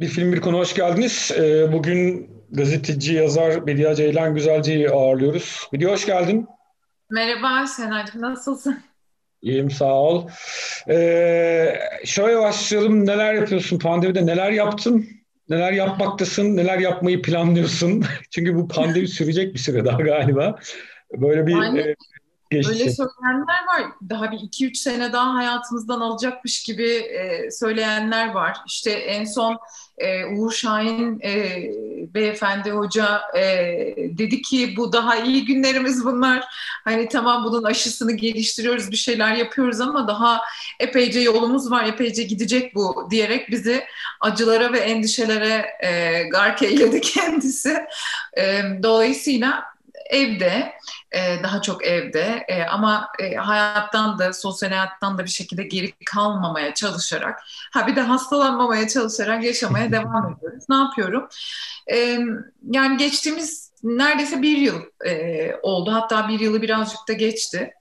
Bir film bir konu hoş geldiniz. Ee, bugün gazeteci, yazar Bediye Ceylan Güzelce'yi ağırlıyoruz. Bediye hoş geldin. Merhaba Senacığım, nasılsın? İyiyim, sağ ol. Ee, şöyle başlayalım. Neler yapıyorsun pandemide? Neler yaptın? Neler yapmaktasın? Neler yapmayı planlıyorsun? Çünkü bu pandemi sürecek bir süre daha galiba. Böyle bir Yani e, öyle geçecek. söyleyenler var. Daha bir iki üç sene daha hayatımızdan alacakmış gibi e, söyleyenler var. İşte en son e, Uğur Şahin e, beyefendi hoca e, dedi ki bu daha iyi günlerimiz bunlar. Hani tamam bunun aşısını geliştiriyoruz, bir şeyler yapıyoruz ama daha epeyce yolumuz var, epeyce gidecek bu diyerek bizi acılara ve endişelere e, gark eyledi kendisi. E, dolayısıyla evde, e, daha çok evde e, ama e, hayattan da sosyal hayattan da bir şekilde geri kalmamaya çalışarak, ha bir de hastalanmamaya çalışarak yaşamaya devam ediyoruz. Ne yapıyorum? E, yani geçtiğimiz neredeyse bir yıl e, oldu. Hatta bir yılı birazcık da geçti.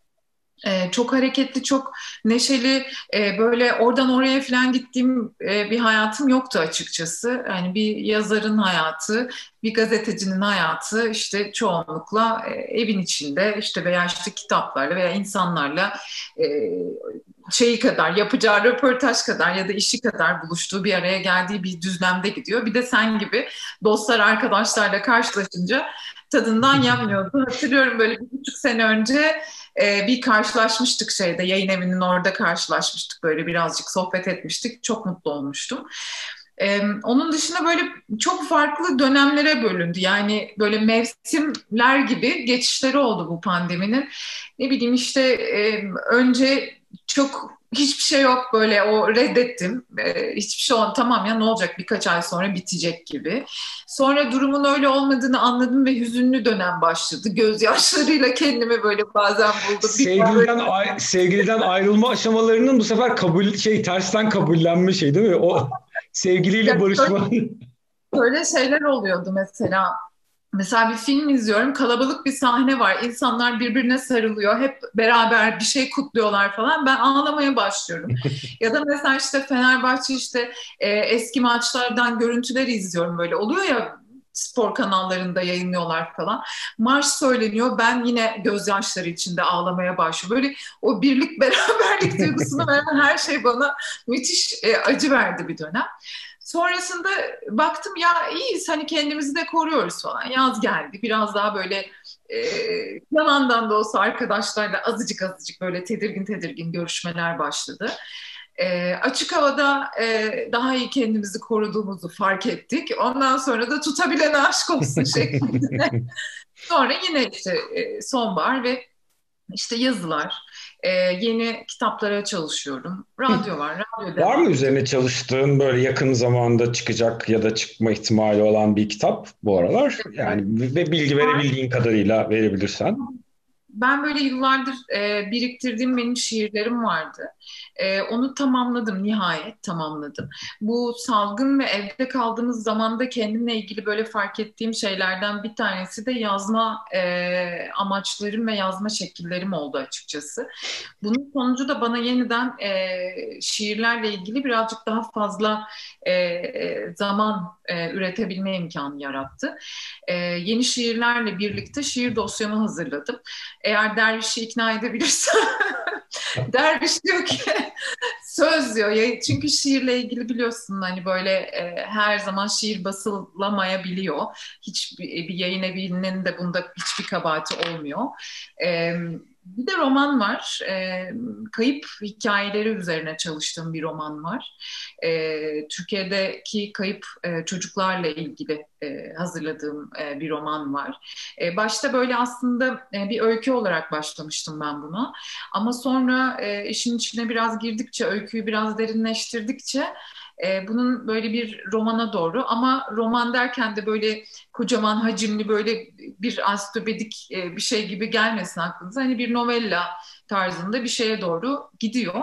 Ee, çok hareketli, çok neşeli, e, böyle oradan oraya falan gittiğim e, bir hayatım yoktu açıkçası. Yani bir yazarın hayatı, bir gazetecinin hayatı işte çoğunlukla e, evin içinde işte veya işte kitaplarla veya insanlarla şeyi kadar, yapacağı röportaj kadar ya da işi kadar buluştuğu bir araya geldiği bir düzlemde gidiyor. Bir de sen gibi dostlar, arkadaşlarla karşılaşınca tadından yanmıyordu. Hatırlıyorum böyle bir buçuk sene önce e, bir karşılaşmıştık şeyde yayın evinin orada karşılaşmıştık böyle birazcık sohbet etmiştik çok mutlu olmuştum. E, onun dışında böyle çok farklı dönemlere bölündü yani böyle mevsimler gibi geçişleri oldu bu pandeminin ne bileyim işte e, önce çok hiçbir şey yok böyle o reddettim. Ee, hiçbir şey olmadı. Tamam ya ne olacak birkaç ay sonra bitecek gibi. Sonra durumun öyle olmadığını anladım ve hüzünlü dönem başladı. Gözyaşlarıyla kendimi böyle bazen buldum. Sevgiliden ay- sevgiliden ayrılma aşamalarının bu sefer kabul şey tersten kabullenme şey değil mi? O sevgiliyle barışma. Böyle şeyler oluyordu mesela. Mesela bir film izliyorum, kalabalık bir sahne var. İnsanlar birbirine sarılıyor, hep beraber bir şey kutluyorlar falan. Ben ağlamaya başlıyorum. Ya da mesela işte Fenerbahçe işte e, eski maçlardan görüntüler izliyorum böyle. Oluyor ya spor kanallarında yayınlıyorlar falan. Marş söyleniyor. Ben yine gözyaşları içinde ağlamaya başlıyorum. Böyle o birlik beraberlik duygusunu veren her şey bana müthiş e, acı verdi bir dönem. Sonrasında baktım ya iyiyiz hani kendimizi de koruyoruz falan. Yaz geldi biraz daha böyle e, yalandan da olsa arkadaşlarla azıcık azıcık böyle tedirgin tedirgin görüşmeler başladı. E, açık havada e, daha iyi kendimizi koruduğumuzu fark ettik. Ondan sonra da tutabilene aşk olsun şeklinde. Sonra yine işte e, sonbahar ve işte yazılar, e, yeni kitaplara çalışıyorum. Radyo var, radyo Var devam. mı üzerine çalıştığın böyle yakın zamanda çıkacak ya da çıkma ihtimali olan bir kitap bu aralar? Yani ve bilgi verebildiğin kadarıyla verebilirsen. Ben böyle yıllardır e, biriktirdiğim benim şiirlerim vardı. E, onu tamamladım, nihayet tamamladım. Bu salgın ve evde kaldığımız zamanda kendimle ilgili böyle fark ettiğim şeylerden bir tanesi de yazma e, amaçlarım ve yazma şekillerim oldu açıkçası. Bunun sonucu da bana yeniden e, şiirlerle ilgili birazcık daha fazla e, e, zaman e, üretebilme imkanı yarattı. E, yeni şiirlerle birlikte şiir dosyamı hazırladım. Eğer dervişi ikna edebilirsem derviş diyor ki söz diyor ya çünkü şiirle ilgili biliyorsun hani böyle e, her zaman şiir basılamayabiliyor. Hiç bir, bir yayın evinin de bunda hiçbir kabahati olmuyor. E, bir de roman var. E, kayıp hikayeleri üzerine çalıştığım bir roman var. E, Türkiye'deki kayıp e, çocuklarla ilgili e, hazırladığım e, bir roman var. E, başta böyle aslında e, bir öykü olarak başlamıştım ben buna. Ama sonra e, işin içine biraz girdikçe, öyküyü biraz derinleştirdikçe e, bunun böyle bir romana doğru ama roman derken de böyle kocaman hacimli böyle bir ansiklopedik e, bir şey gibi gelmesin aklınıza. Hani bir novella tarzında bir şeye doğru gidiyor.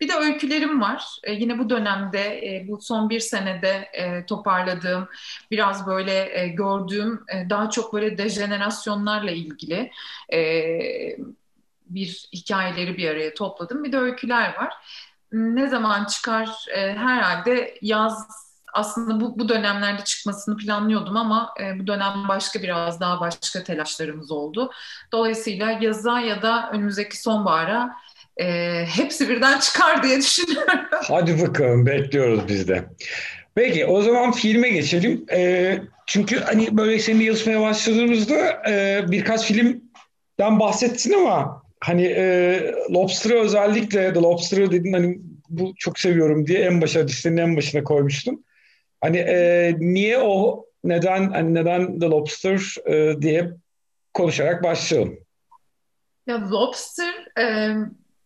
Bir de öykülerim var. E, yine bu dönemde, e, bu son bir senede e, toparladığım, biraz böyle e, gördüğüm, e, daha çok böyle dejenerasyonlarla ilgili e, bir hikayeleri bir araya topladım. Bir de öyküler var. Ne zaman çıkar? E, herhalde yaz aslında bu, bu dönemlerde çıkmasını planlıyordum ama e, bu dönem başka biraz daha başka telaşlarımız oldu. Dolayısıyla yaza ya da önümüzdeki sonbahara e, hepsi birden çıkar diye düşünüyorum. Hadi bakalım bekliyoruz biz de. Peki o zaman filme geçelim. E, çünkü hani böyle seninle yazmaya başladığımızda e, birkaç filmden bahsettin ama hani e, Lobster'ı özellikle The Lobster'ı dedin hani bu çok seviyorum diye en başa listenin en başına koymuştum. Hani e, niye o neden hani neden The Lobster e, diye konuşarak başlayalım. Ya Lobster e,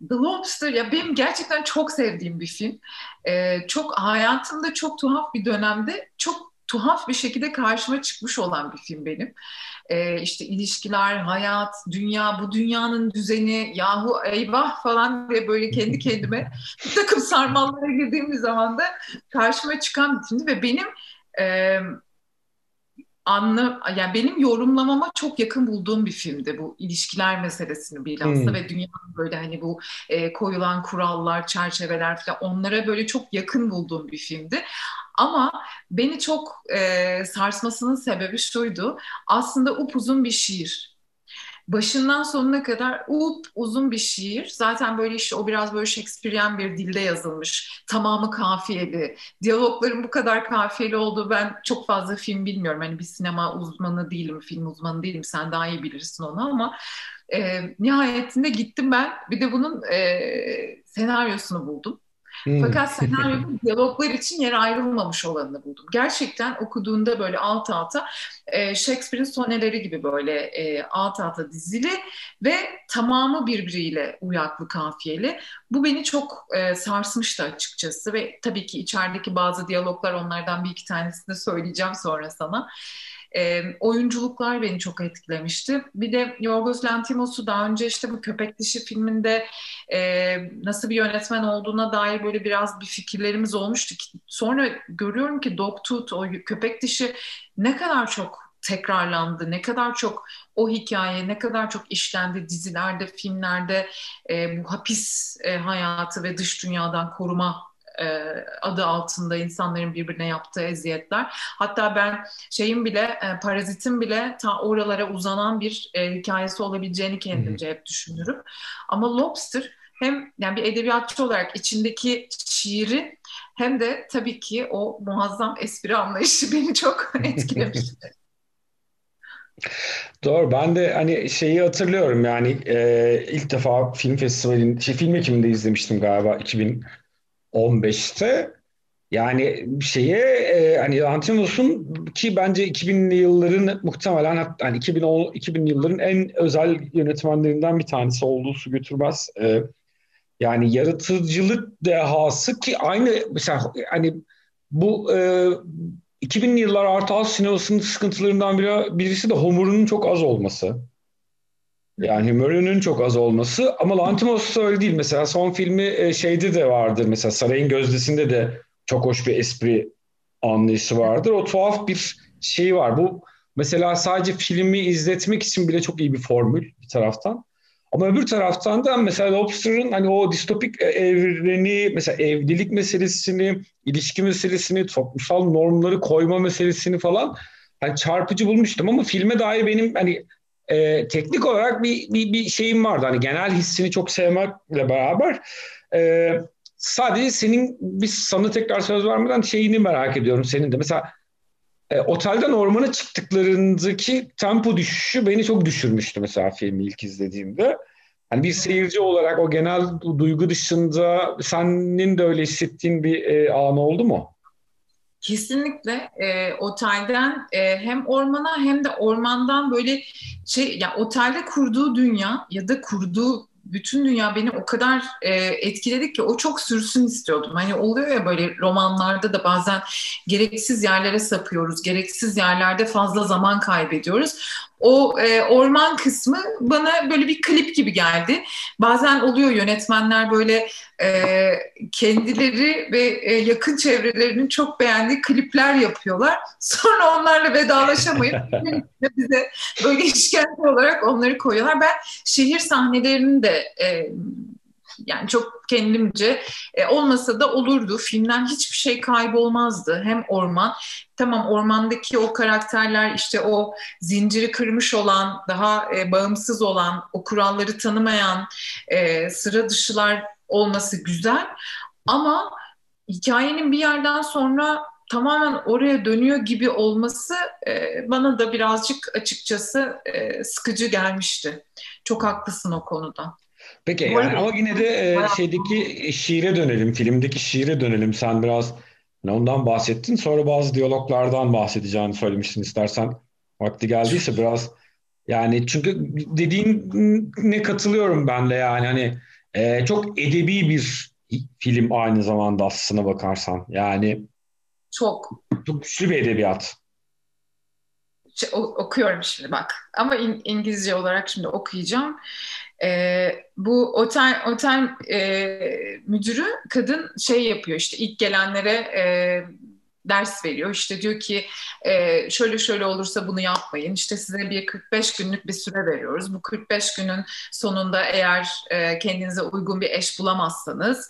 The Lobster ya benim gerçekten çok sevdiğim bir film. E, çok hayatımda çok tuhaf bir dönemde çok tuhaf bir şekilde karşıma çıkmış olan bir film benim. Ee, işte ilişkiler, hayat, dünya, bu dünyanın düzeni, yahu eyvah falan diye böyle kendi kendime bir takım sarmallara girdiğim bir zaman da karşıma çıkan bir filmdi ve benim e, anlı yani benim yorumlamama çok yakın bulduğum bir filmdi bu ilişkiler meselesini bilhassa hmm. ve dünyanın böyle hani bu e, koyulan kurallar, çerçeveler falan onlara böyle çok yakın bulduğum bir filmdi. Ama beni çok e, sarsmasının sebebi şuydu. Aslında upuzun bir şiir. Başından sonuna kadar up uzun bir şiir. Zaten böyle işte o biraz böyle Shakespearean bir dilde yazılmış. Tamamı kafiyeli. Diyalogların bu kadar kafiyeli olduğu ben çok fazla film bilmiyorum. Hani bir sinema uzmanı değilim, film uzmanı değilim. Sen daha iyi bilirsin onu ama e, nihayetinde gittim ben. Bir de bunun e, senaryosunu buldum. Hmm. Fakat senaryonun diyaloglar için yer ayrılmamış olanını buldum. Gerçekten okuduğunda böyle alt alta e, Shakespeare'in soneleri gibi böyle e, alt alta dizili ve tamamı birbiriyle uyaklı kafiyeli. Bu beni çok e, sarsmıştı açıkçası ve tabii ki içerideki bazı diyaloglar onlardan bir iki tanesini söyleyeceğim sonra sana. E, oyunculuklar beni çok etkilemişti. Bir de Yorgos Lanthimos'u daha önce işte bu Köpek Dişi filminde e, nasıl bir yönetmen olduğuna dair böyle biraz bir fikirlerimiz olmuştu. Sonra görüyorum ki Dogtooth, o Köpek Dişi ne kadar çok tekrarlandı, ne kadar çok o hikaye, ne kadar çok işlendi dizilerde, filmlerde e, bu hapis e, hayatı ve dış dünyadan koruma e, adı altında insanların birbirine yaptığı eziyetler. Hatta ben şeyin bile, e, parazitin bile ta oralara uzanan bir e, hikayesi olabileceğini kendimce hep düşünürüm. Ama Lobster hem yani bir edebiyatçı olarak içindeki şiiri hem de tabii ki o muazzam espri anlayışı beni çok etkilemişti. Doğru. Ben de hani şeyi hatırlıyorum yani e, ilk defa film festivalin, şey film ekiminde izlemiştim galiba 2000 15'te yani şeye e, hani Lantimos'un ki bence 2000'li yılların muhtemelen hani 2010 2000'li yılların en özel yönetmenlerinden bir tanesi olduğu su götürmez. E, yani yaratıcılık dehası ki aynı mesela hani bu e, 2000'li yıllar Artal sinemasının sıkıntılarından biri, birisi de homurunun çok az olması. Yani Murray'nin çok az olması ama Lantimos öyle değil. Mesela son filmi e, şeyde de vardır. Mesela Sarayın Gözdesi'nde de çok hoş bir espri anlayışı vardır. O tuhaf bir şey var. Bu mesela sadece filmi izletmek için bile çok iyi bir formül bir taraftan. Ama öbür taraftan da mesela Lobster'ın hani o distopik e, evreni, mesela evlilik meselesini, ilişki meselesini, toplumsal normları koyma meselesini falan hani çarpıcı bulmuştum ama filme dair benim hani e, teknik olarak bir, bir, bir şeyim vardı. Hani genel hissini çok sevmekle beraber e, sadece senin biz sana tekrar söz vermeden şeyini merak ediyorum senin de. Mesela e, otelden ormana çıktıklarındaki tempo düşüşü beni çok düşürmüştü mesela filmi ilk izlediğimde. Hani bir seyirci olarak o genel duygu dışında senin de öyle hissettiğin bir e, an oldu mu? Kesinlikle e, otelden e, hem ormana hem de ormandan böyle şey ya otelde kurduğu dünya ya da kurduğu bütün dünya beni o kadar e, etkiledi ki o çok sürsün istiyordum. Hani oluyor ya böyle romanlarda da bazen gereksiz yerlere sapıyoruz, gereksiz yerlerde fazla zaman kaybediyoruz o e, orman kısmı bana böyle bir klip gibi geldi. Bazen oluyor yönetmenler böyle e, kendileri ve e, yakın çevrelerinin çok beğendiği klipler yapıyorlar. Sonra onlarla vedalaşamayıp bize böyle işkence olarak onları koyuyorlar. Ben şehir sahnelerini de e, Yani çok kendimce e, olmasa da olurdu. Filmden hiçbir şey kaybolmazdı. Hem orman, tamam ormandaki o karakterler işte o zinciri kırmış olan, daha e, bağımsız olan, o kuralları tanımayan e, sıra dışılar olması güzel. Ama hikayenin bir yerden sonra tamamen oraya dönüyor gibi olması e, bana da birazcık açıkçası e, sıkıcı gelmişti. Çok haklısın o konuda. Peki yani ama yine de e, şeydeki şiire dönelim, filmdeki şiire dönelim. Sen biraz ondan bahsettin. Sonra bazı diyaloglardan bahsedeceğini söylemiştin istersen. Vakti geldiyse biraz yani çünkü dediğine katılıyorum ben de yani hani e, çok edebi bir film aynı zamanda aslına bakarsan. Yani çok. Çok güçlü bir edebiyat. Okuyorum şimdi bak. Ama in, İngilizce olarak şimdi okuyacağım. Ee, bu otel otel e, müdürü kadın şey yapıyor işte ilk gelenlere e, ders veriyor. İşte diyor ki e, şöyle şöyle olursa bunu yapmayın. İşte size bir 45 günlük bir süre veriyoruz. Bu 45 günün sonunda eğer e, kendinize uygun bir eş bulamazsanız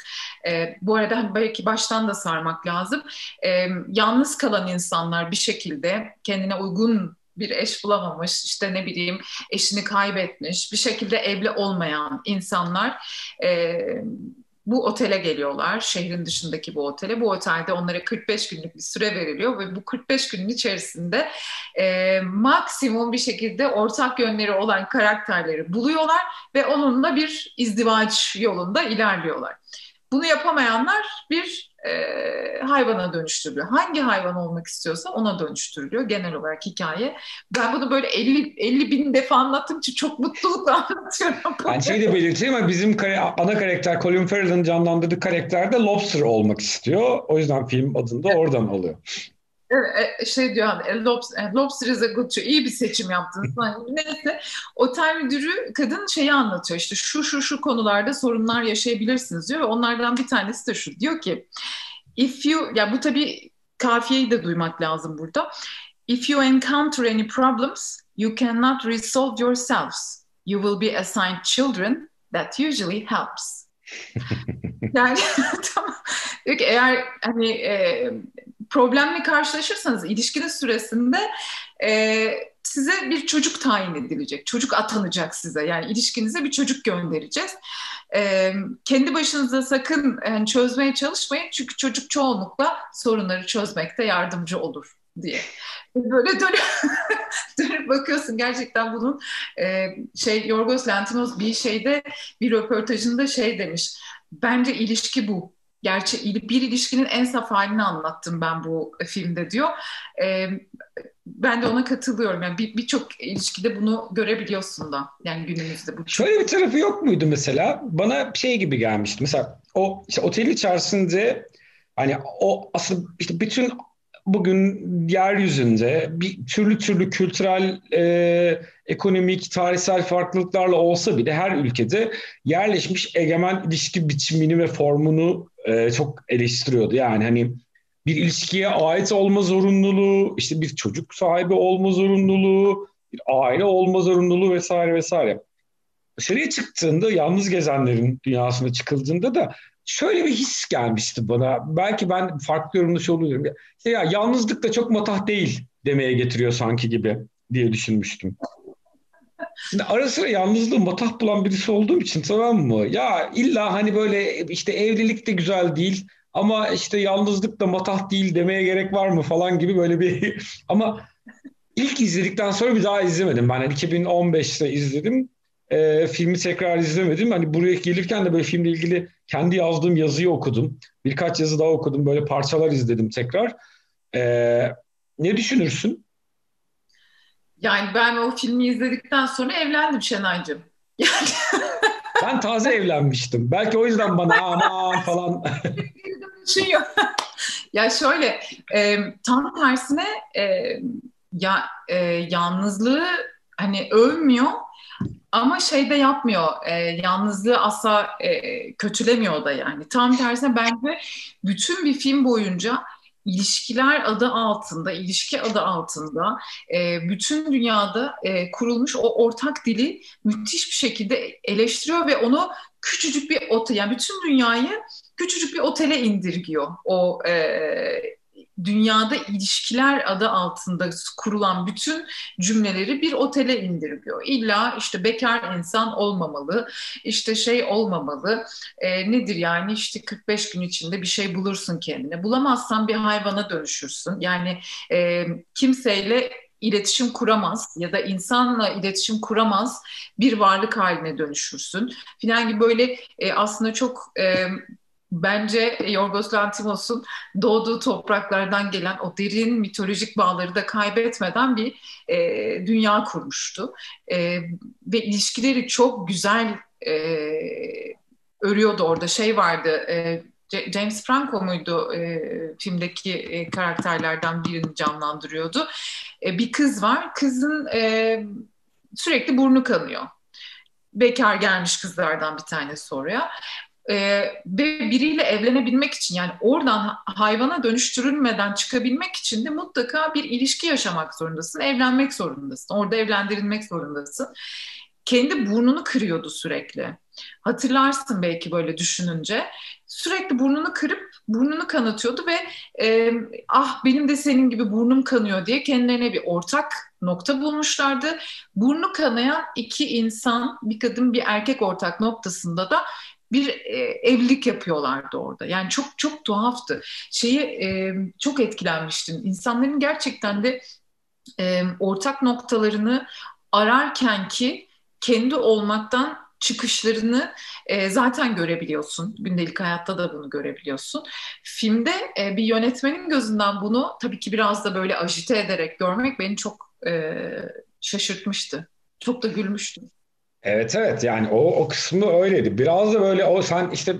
e, bu arada belki baştan da sarmak lazım. E, yalnız kalan insanlar bir şekilde kendine uygun bir eş bulamamış, işte ne bileyim eşini kaybetmiş, bir şekilde evli olmayan insanlar e, bu otele geliyorlar, şehrin dışındaki bu otele. Bu otelde onlara 45 günlük bir süre veriliyor ve bu 45 günün içerisinde e, maksimum bir şekilde ortak yönleri olan karakterleri buluyorlar ve onunla bir izdivaç yolunda ilerliyorlar. Bunu yapamayanlar bir e, hayvana dönüştürülüyor. Hangi hayvan olmak istiyorsa ona dönüştürülüyor genel olarak hikaye. Ben bunu böyle 50, 50 bin defa anlattığım için çok mutlulukla anlatıyorum. Ben şeyi de belirteyim ama bizim ana karakter Colin Farrell'ın canlandırdığı karakter de Lobster olmak istiyor. O yüzden film adını da oradan alıyor. Evet, şey diyor hani Lobster, Lobster is a good show. İyi bir seçim yaptınız. Neyse otel müdürü kadın şeyi anlatıyor işte şu şu şu konularda sorunlar yaşayabilirsiniz diyor ve onlardan bir tanesi de şu diyor ki if you ya bu tabii kafiyeyi de duymak lazım burada. If you encounter any problems you cannot resolve yourselves. You will be assigned children that usually helps. yani tamam. Diyor ki eğer hani e, problemle karşılaşırsanız ilişkinin süresinde e, size bir çocuk tayin edilecek. Çocuk atanacak size. Yani ilişkinize bir çocuk göndereceğiz. E, kendi başınıza sakın yani çözmeye çalışmayın. Çünkü çocuk çoğunlukla sorunları çözmekte yardımcı olur diye. Böyle dönüp, dönüp bakıyorsun gerçekten bunun e, şey Yorgos Lanthimos bir şeyde bir röportajında şey demiş. Bence ilişki bu gerçek bir ilişkinin en saf halini anlattım ben bu filmde diyor. E, ben de ona katılıyorum. Yani birçok bir ilişkide bunu görebiliyorsun da yani günümüzde. Bu Şöyle bir tarafı yok muydu mesela? Bana şey gibi gelmişti. Mesela o işte oteli içerisinde hani o aslında işte bütün bugün yeryüzünde bir türlü türlü kültürel, e, ekonomik, tarihsel farklılıklarla olsa bile her ülkede yerleşmiş egemen ilişki biçimini ve formunu e, çok eleştiriyordu. Yani hani bir ilişkiye ait olma zorunluluğu, işte bir çocuk sahibi olma zorunluluğu, bir aile olma zorunluluğu vesaire vesaire. Dışarıya çıktığında yalnız gezenlerin dünyasına çıkıldığında da şöyle bir his gelmişti bana. Belki ben farklı yorumlaş oluyorum. İşte ya yalnızlık da çok matah değil demeye getiriyor sanki gibi diye düşünmüştüm. Şimdi ara sıra yalnızlığı matah bulan birisi olduğum için tamam mı? Ya illa hani böyle işte evlilik de güzel değil ama işte yalnızlık da matah değil demeye gerek var mı falan gibi böyle bir ama ilk izledikten sonra bir daha izlemedim. Ben yani 2015'te izledim. E, filmi tekrar izlemedim. Hani buraya gelirken de böyle filmle ilgili kendi yazdığım yazıyı okudum. Birkaç yazı daha okudum. Böyle parçalar izledim tekrar. E, ne düşünürsün? Yani ben o filmi izledikten sonra evlendim Şenaycığım. Yani... ben taze evlenmiştim. Belki o yüzden bana aman falan. şey ya şöyle e, tam tersine e, ya e, yalnızlığı hani övmüyor ama şey de yapmıyor, e, yalnızlığı asla e, kötülemiyor da yani. Tam tersine bence bütün bir film boyunca ilişkiler adı altında, ilişki adı altında e, bütün dünyada e, kurulmuş o ortak dili müthiş bir şekilde eleştiriyor ve onu küçücük bir otel yani bütün dünyayı küçücük bir otele indirgiyor o e, dünyada ilişkiler adı altında kurulan bütün cümleleri bir otele indirgiyor. İlla işte bekar insan olmamalı, işte şey olmamalı, e, nedir yani işte 45 gün içinde bir şey bulursun kendine. Bulamazsan bir hayvana dönüşürsün. Yani e, kimseyle iletişim kuramaz ya da insanla iletişim kuramaz bir varlık haline dönüşürsün filan gibi böyle e, aslında çok e, bence Yorgos Lanthimos'un doğduğu topraklardan gelen o derin mitolojik bağları da kaybetmeden bir e, dünya kurmuştu. E, ve ilişkileri çok güzel e, örüyordu orada. Şey vardı, e, James Franco muydu e, filmdeki e, karakterlerden birini canlandırıyordu. E, bir kız var, kızın e, sürekli burnu kanıyor bekar gelmiş kızlardan bir tanesi oraya e, ve biriyle evlenebilmek için yani oradan hayvana dönüştürülmeden çıkabilmek için de mutlaka bir ilişki yaşamak zorundasın, evlenmek zorundasın, orada evlendirilmek zorundasın. Kendi burnunu kırıyordu sürekli. Hatırlarsın belki böyle düşününce. Sürekli burnunu kırıp burnunu kanatıyordu ve e, ah benim de senin gibi burnum kanıyor diye kendilerine bir ortak nokta bulmuşlardı. Burnu kanayan iki insan, bir kadın bir erkek ortak noktasında da bir e, evlilik yapıyorlardı orada. Yani çok çok tuhaftı. Şeyi e, çok etkilenmiştim. İnsanların gerçekten de e, ortak noktalarını ararken ki kendi olmaktan çıkışlarını e, zaten görebiliyorsun. Gündelik hayatta da bunu görebiliyorsun. Filmde e, bir yönetmenin gözünden bunu tabii ki biraz da böyle ajite ederek görmek beni çok e, şaşırtmıştı. Çok da gülmüştüm. Evet evet yani o, o kısmı öyleydi. Biraz da böyle o sen işte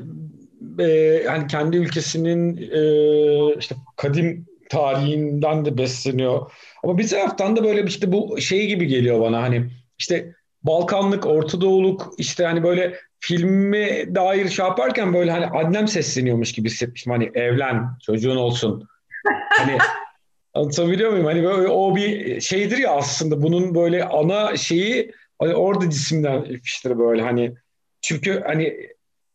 e, hani kendi ülkesinin e, işte kadim tarihinden de besleniyor. Ama bir taraftan da böyle işte bu şey gibi geliyor bana hani işte Balkanlık, Orta Doğuluk işte hani böyle filme dair şey yaparken böyle hani annem sesleniyormuş gibi hissetmişim. Hani evlen, çocuğun olsun. Hani anlatabiliyor muyum? Hani böyle o bir şeydir ya aslında bunun böyle ana şeyi Hani orada cisimden fiştir böyle hani çünkü hani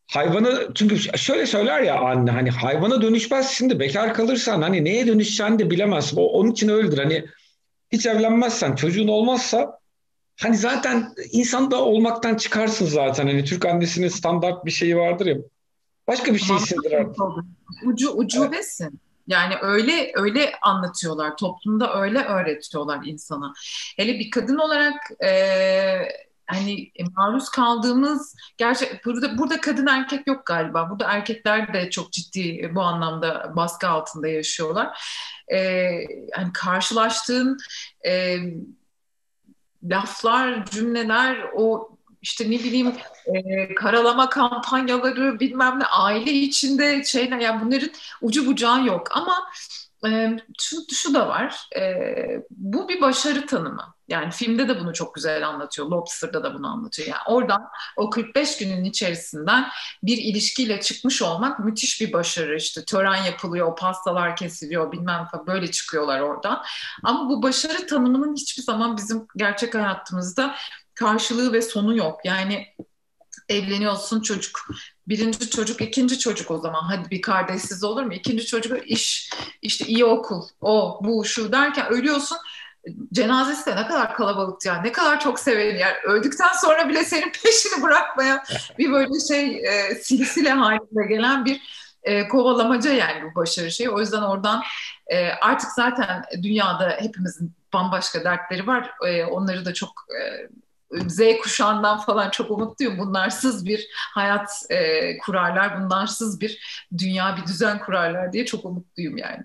hayvana çünkü şöyle söyler ya anne hani hayvana dönüşmezsin de bekar kalırsan hani neye dönüşeceğini de bilemezsin. O, onun için öyledir. Hani hiç evlenmezsen çocuğun olmazsa hani zaten insan da olmaktan çıkarsın zaten. Hani Türk annesinin standart bir şeyi vardır ya. Başka bir şey hissedir Ucu ucubesin. Evet. Yani öyle öyle anlatıyorlar toplumda öyle öğretiyorlar insana. Hele bir kadın olarak e, hani maruz kaldığımız gerçek burada burada kadın erkek yok galiba. Burada erkekler de çok ciddi bu anlamda baskı altında yaşıyorlar. E, hani karşılaştığın e, laflar, cümleler o işte ne bileyim e, karalama kampanyaları bilmem ne aile içinde şeyler yani bunların ucu bucağı yok. Ama e, şu, şu da var e, bu bir başarı tanımı. Yani filmde de bunu çok güzel anlatıyor Lobster'da da bunu anlatıyor. Yani oradan o 45 günün içerisinden bir ilişkiyle çıkmış olmak müthiş bir başarı. İşte tören yapılıyor pastalar kesiliyor bilmem falan böyle çıkıyorlar oradan. Ama bu başarı tanımının hiçbir zaman bizim gerçek hayatımızda karşılığı ve sonu yok. Yani evleniyorsun çocuk. Birinci çocuk, ikinci çocuk o zaman. Hadi bir kardeşsiz olur mu? İkinci çocuk iş, işte iyi okul, o, bu, şu derken ölüyorsun. Cenazesi de ne kadar kalabalıktı yani. Ne kadar çok severim yani. Öldükten sonra bile senin peşini bırakmayan bir böyle şey e, silsile halinde gelen bir e, kovalamaca yani bu başarı şeyi. O yüzden oradan e, artık zaten dünyada hepimizin bambaşka dertleri var. E, onları da çok e, Z kuşağından falan çok umutluyum. Bunlarsız bir hayat e, kurarlar, bunlarsız bir dünya, bir düzen kurarlar diye çok umutluyum yani.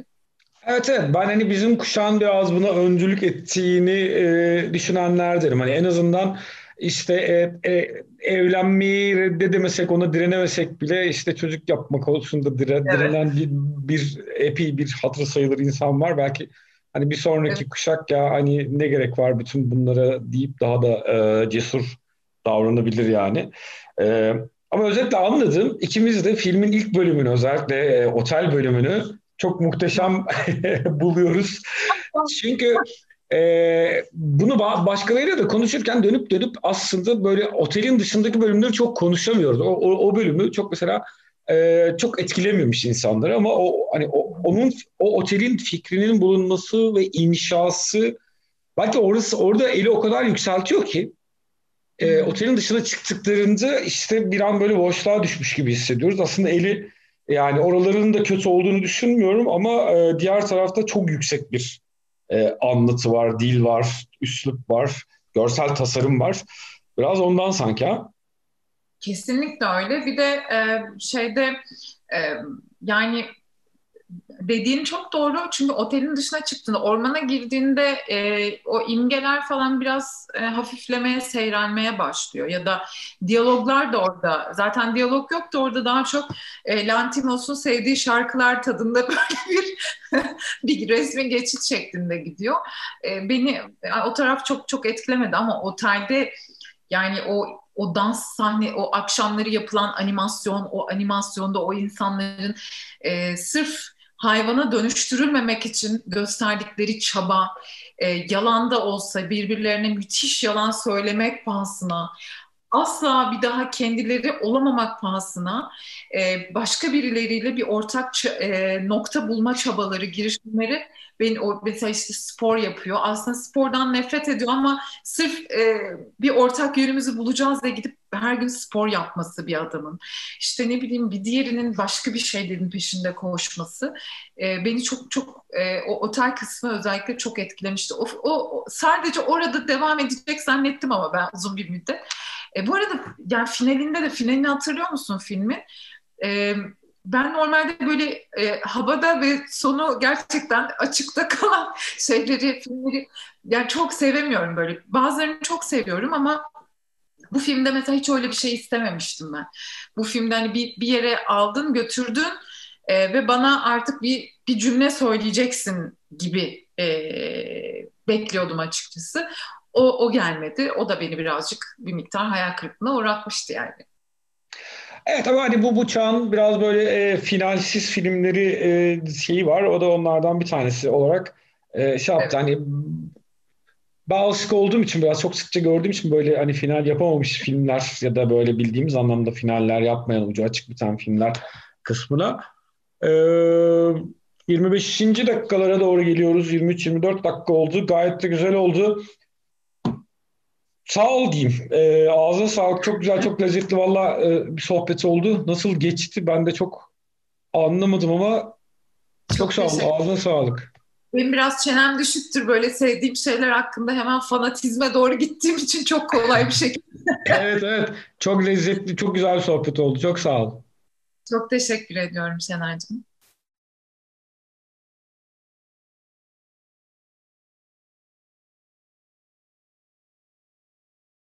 Evet evet ben hani bizim kuşağın biraz buna öncülük ettiğini e, düşünenlerdenim. Hani en azından işte e, e, evlenmeyi reddedemesek, ona direnemesek bile işte çocuk yapmak konusunda dire, evet. direnen bir, bir epey bir hatırı sayılır insan var. Belki Hani bir sonraki evet. kuşak ya hani ne gerek var bütün bunlara deyip daha da e, cesur davranabilir yani. E, ama özetle anladım. İkimiz de filmin ilk bölümünü özellikle e, otel bölümünü çok muhteşem buluyoruz. Çünkü e, bunu başkalarıyla da konuşurken dönüp dönüp aslında böyle otelin dışındaki bölümleri çok konuşamıyoruz. O, o, o bölümü çok mesela e, çok etkilemiyormuş insanları ama o hani o, onun o otelin fikrinin bulunması ve inşası belki orası orada eli o kadar yükseltiyor ki e, otelin dışına çıktıklarında işte bir an böyle boşluğa düşmüş gibi hissediyoruz. Aslında eli yani oraların da kötü olduğunu düşünmüyorum ama e, diğer tarafta çok yüksek bir e, anlatı var, dil var, üslup var, görsel tasarım var. Biraz ondan sanki ha. Kesinlikle öyle. Bir de e, şeyde e, yani dediğin çok doğru. Çünkü otelin dışına çıktığında ormana girdiğinde e, o imgeler falan biraz e, hafiflemeye seyrelmeye başlıyor. Ya da diyaloglar da orada. Zaten diyalog yok da orada. Daha çok e, Lantimos'un sevdiği şarkılar tadında böyle bir bir resmi geçit şeklinde gidiyor. E, beni o taraf çok çok etkilemedi ama otelde yani o o dans sahne, o akşamları yapılan animasyon, o animasyonda o insanların e, sırf hayvana dönüştürülmemek için gösterdikleri çaba, e, yalan da olsa birbirlerine müthiş yalan söylemek pahasına, asla bir daha kendileri olamamak pahasına e, başka birileriyle bir ortak e, nokta bulma çabaları, girişimleri ben o mesela işte spor yapıyor. Aslında spordan nefret ediyor ama sırf e, bir ortak yönümüzü bulacağız diye gidip her gün spor yapması bir adamın. İşte ne bileyim bir diğerinin başka bir şeylerin peşinde koşması e, beni çok çok e, o otel kısmı özellikle çok etkilemişti. O, o, sadece orada devam edecek zannettim ama ben uzun bir müddet. E, bu arada yani finalinde de finalini hatırlıyor musun filmin? E, ben normalde böyle e, havada ve sonu gerçekten açıkta kalan şeyleri, filmleri yani çok sevemiyorum böyle. Bazılarını çok seviyorum ama bu filmde mesela hiç öyle bir şey istememiştim ben. Bu filmde hani bir, bir yere aldın, götürdün e, ve bana artık bir bir cümle söyleyeceksin gibi e, bekliyordum açıkçası. O, o gelmedi. O da beni birazcık bir miktar hayal kırıklığına uğratmıştı yani. Evet ama hani bu bu çağın biraz böyle e, finalsiz filmleri e, şeyi var. O da onlardan bir tanesi olarak e, şey yaptı. Evet. Hani ben alışık olduğum için biraz çok sıkça gördüğüm için böyle hani final yapamamış filmler ya da böyle bildiğimiz anlamda finaller yapmayan ucu açık biten filmler kısmına. E, 25. dakikalara doğru geliyoruz. 23-24 dakika oldu. Gayet de güzel oldu. Sağ ol diyeyim. E, ağzına sağlık. Çok güzel, çok lezzetli valla e, bir sohbet oldu. Nasıl geçti ben de çok anlamadım ama çok, çok sağ ol. Ağzına sağlık. Benim biraz çenem düşüktür böyle sevdiğim şeyler hakkında hemen fanatizme doğru gittiğim için çok kolay bir şekilde. evet evet. Çok lezzetli, çok güzel bir sohbet oldu. Çok sağ ol. Çok teşekkür ediyorum Şener'cim.